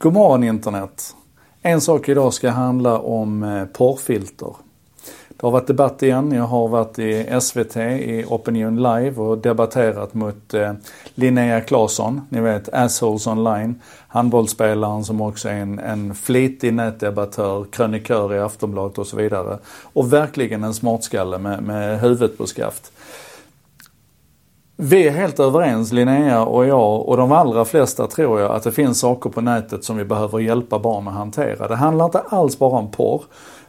God morgon internet! En sak idag ska handla om eh, porrfilter. Det har varit debatt igen. Jag har varit i SVT i Opinion Live och debatterat mot eh, Linnea Claesson, ni vet Assholes Online, handbollsspelaren som också är en, en flitig nätdebattör, krönikör i Aftonbladet och så vidare. Och verkligen en smartskalle med, med huvudet på skaft. Vi är helt överens, Linnea och jag och de allra flesta tror jag, att det finns saker på nätet som vi behöver hjälpa barn att hantera. Det handlar inte alls bara om porr,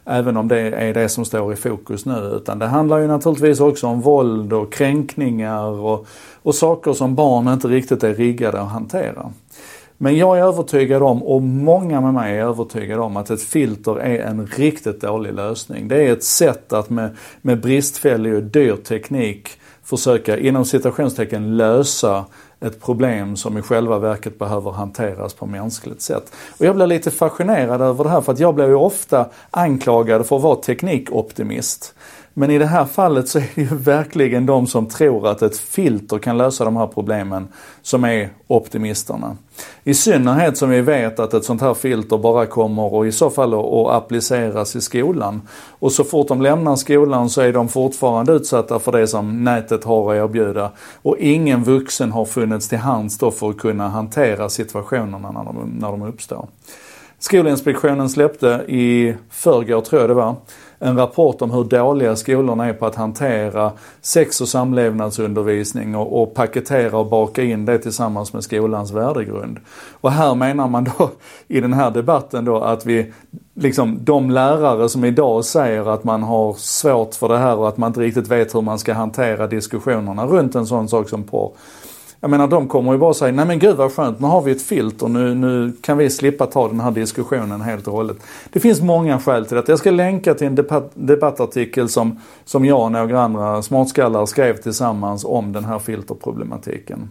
även om det är det som står i fokus nu, utan det handlar ju naturligtvis också om våld och kränkningar och, och saker som barn inte riktigt är riggade att hantera. Men jag är övertygad om, och många med mig är övertygade om, att ett filter är en riktigt dålig lösning. Det är ett sätt att med, med bristfällig och dyr teknik försöka inom citationstecken lösa ett problem som i själva verket behöver hanteras på mänskligt sätt. Och jag blir lite fascinerad över det här för att jag blir ju ofta anklagad för att vara teknikoptimist. Men i det här fallet så är det ju verkligen de som tror att ett filter kan lösa de här problemen som är optimisterna. I synnerhet som vi vet att ett sånt här filter bara kommer och i så fall att appliceras i skolan. Och så fort de lämnar skolan så är de fortfarande utsatta för det som nätet har att erbjuda. Och ingen vuxen har funnits till hands då för att kunna hantera situationerna när de, när de uppstår. Skolinspektionen släppte i förrgår, tror jag det var, en rapport om hur dåliga skolorna är på att hantera sex och samlevnadsundervisning och, och paketera och baka in det tillsammans med skolans värdegrund. Och här menar man då i den här debatten då att vi, liksom de lärare som idag säger att man har svårt för det här och att man inte riktigt vet hur man ska hantera diskussionerna runt en sån sak som porr jag menar de kommer ju bara säga, nej men gud vad skönt, nu har vi ett filter, nu, nu kan vi slippa ta den här diskussionen helt och hållet. Det finns många skäl till detta. Jag ska länka till en debatt, debattartikel som, som jag och några andra smartskallar skrev tillsammans om den här filterproblematiken.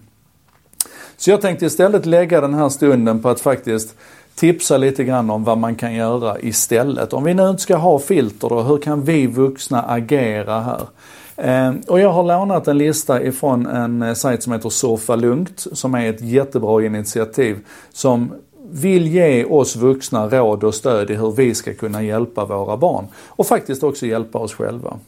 Så jag tänkte istället lägga den här stunden på att faktiskt tipsa lite grann om vad man kan göra istället. Om vi nu inte ska ha filter då, hur kan vi vuxna agera här? Ehm, och jag har lånat en lista ifrån en eh, sajt som heter Surfa Lugnt som är ett jättebra initiativ som vill ge oss vuxna råd och stöd i hur vi ska kunna hjälpa våra barn och faktiskt också hjälpa oss själva.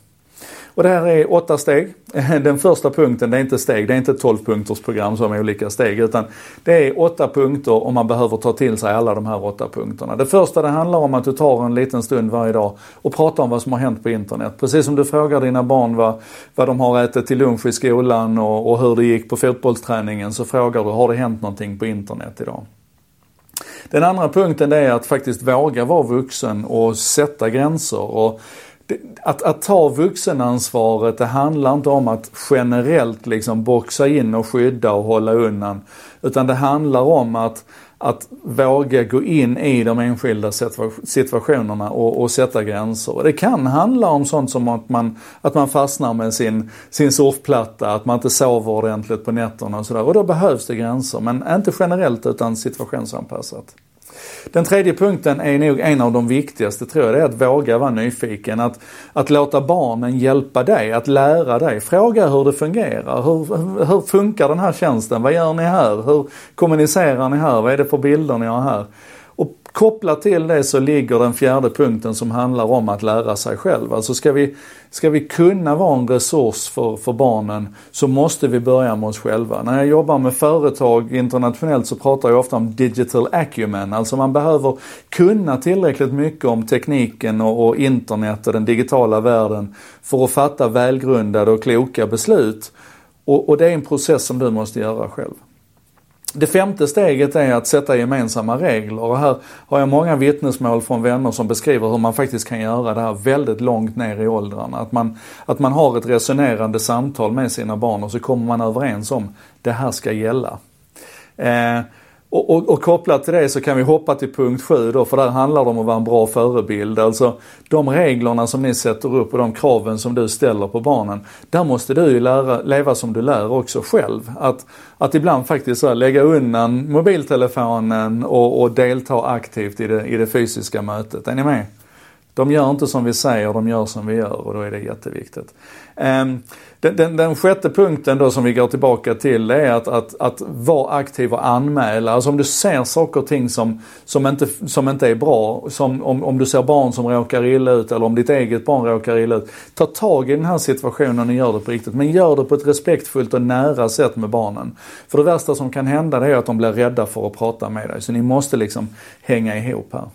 Och det här är åtta steg. Den första punkten, det är inte steg, det är inte ett 12 punkters program som är olika steg, utan det är åtta punkter och man behöver ta till sig alla de här åtta punkterna. Det första det handlar om att du tar en liten stund varje dag och pratar om vad som har hänt på internet. Precis som du frågar dina barn vad, vad de har ätit till lunch i skolan och, och hur det gick på fotbollsträningen så frågar du, har det hänt någonting på internet idag? Den andra punkten det är att faktiskt våga vara vuxen och sätta gränser. Och att, att ta vuxenansvaret, det handlar inte om att generellt liksom boxa in och skydda och hålla undan. Utan det handlar om att, att våga gå in i de enskilda situationerna och, och sätta gränser. Det kan handla om sånt som att man, att man fastnar med sin, sin surfplatta, att man inte sover ordentligt på nätterna och sådär. Och då behövs det gränser, men inte generellt utan situationsanpassat. Den tredje punkten är nog en av de viktigaste tror jag, det är att våga vara nyfiken. Att, att låta barnen hjälpa dig, att lära dig. Fråga hur det fungerar. Hur, hur funkar den här tjänsten? Vad gör ni här? Hur kommunicerar ni här? Vad är det för bilder ni har här? Kopplat till det så ligger den fjärde punkten som handlar om att lära sig själv. Alltså ska vi, ska vi kunna vara en resurs för, för barnen så måste vi börja med oss själva. När jag jobbar med företag internationellt så pratar jag ofta om digital acumen. Alltså man behöver kunna tillräckligt mycket om tekniken och, och internet och den digitala världen för att fatta välgrundade och kloka beslut. Och, och det är en process som du måste göra själv. Det femte steget är att sätta gemensamma regler och här har jag många vittnesmål från vänner som beskriver hur man faktiskt kan göra det här väldigt långt ner i åldrarna. Att man, att man har ett resonerande samtal med sina barn och så kommer man överens om det här ska gälla. Eh, och, och, och, kopplat till det så kan vi hoppa till punkt 7 då, för där handlar det om att vara en bra förebild. Alltså de reglerna som ni sätter upp och de kraven som du ställer på barnen. Där måste du ju lära, leva som du lär också själv. Att, att ibland faktiskt så lägga undan mobiltelefonen och, och delta aktivt i det, i det fysiska mötet. Är ni med? De gör inte som vi säger, de gör som vi gör och då är det jätteviktigt. Ehm, den, den, den sjätte punkten då som vi går tillbaka till är att, att, att vara aktiv och anmäla. Alltså om du ser saker och ting som, som, inte, som inte är bra, som om, om du ser barn som råkar illa ut eller om ditt eget barn råkar illa ut. Ta tag i den här situationen och gör det på riktigt. Men gör det på ett respektfullt och nära sätt med barnen. För det värsta som kan hända det är att de blir rädda för att prata med dig. Så ni måste liksom hänga ihop här.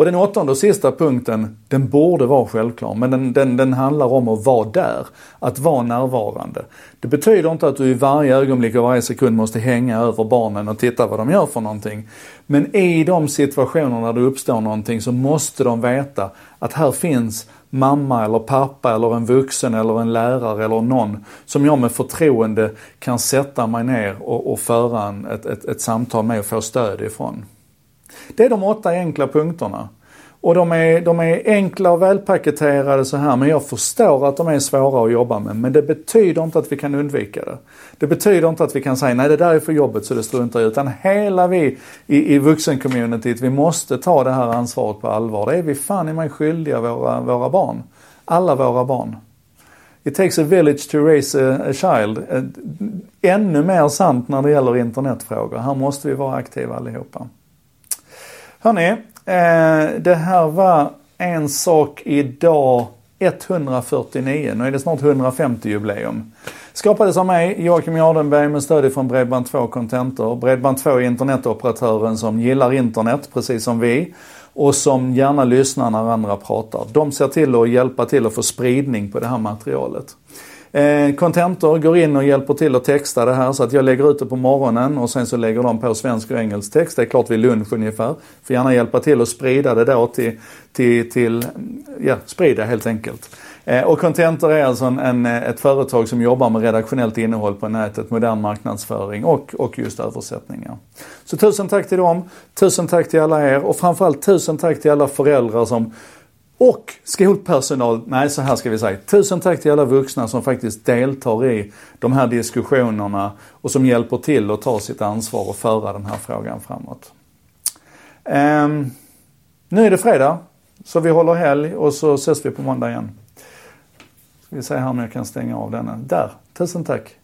Och den åttonde och sista punkten, den borde vara självklar, men den, den, den handlar om att vara där. Att vara närvarande. Det betyder inte att du i varje ögonblick och varje sekund måste hänga över barnen och titta vad de gör för någonting. Men i de situationer när det uppstår någonting så måste de veta att här finns mamma eller pappa eller en vuxen eller en lärare eller någon som jag med förtroende kan sätta mig ner och, och föra en, ett, ett, ett samtal med och få stöd ifrån. Det är de åtta enkla punkterna. Och de är, de är enkla och välpaketerade så här men jag förstår att de är svåra att jobba med. Men det betyder inte att vi kan undvika det. Det betyder inte att vi kan säga nej det där är för jobbet så det struntar i. Utan hela vi i, i vuxencommunityt, vi måste ta det här ansvaret på allvar. Det är vi fan i mig skyldiga våra, våra barn. Alla våra barn. It takes a village to raise a, a child. Eh, ännu mer sant när det gäller internetfrågor. Här måste vi vara aktiva allihopa. Hörni, eh, det här var en sak idag 149. Nu är det snart 150-jubileum. Skapades av mig, Joakim Jardenberg, med stöd från Bredband2 Contentor. Bredband2 är internetoperatören som gillar internet, precis som vi. Och som gärna lyssnar när andra pratar. De ser till att hjälpa till att få spridning på det här materialet. Eh, Contentor går in och hjälper till att texta det här så att jag lägger ut det på morgonen och sen så lägger de på svensk och engelsk text. Det är klart vid lunch ungefär. Får gärna hjälpa till att sprida det då till, till, till ja, sprida helt enkelt. Eh, och Contentor är alltså en, en, eh, ett företag som jobbar med redaktionellt innehåll på nätet, modern marknadsföring och, och just översättningar. Så tusen tack till dem, tusen tack till alla er och framförallt tusen tack till alla föräldrar som och skolpersonal, nej så här ska vi säga. Tusen tack till alla vuxna som faktiskt deltar i de här diskussionerna och som hjälper till att ta sitt ansvar och föra den här frågan framåt. Um, nu är det fredag, så vi håller helg och så ses vi på måndag igen. Ska vi se här om jag kan stänga av denna. Där, tusen tack.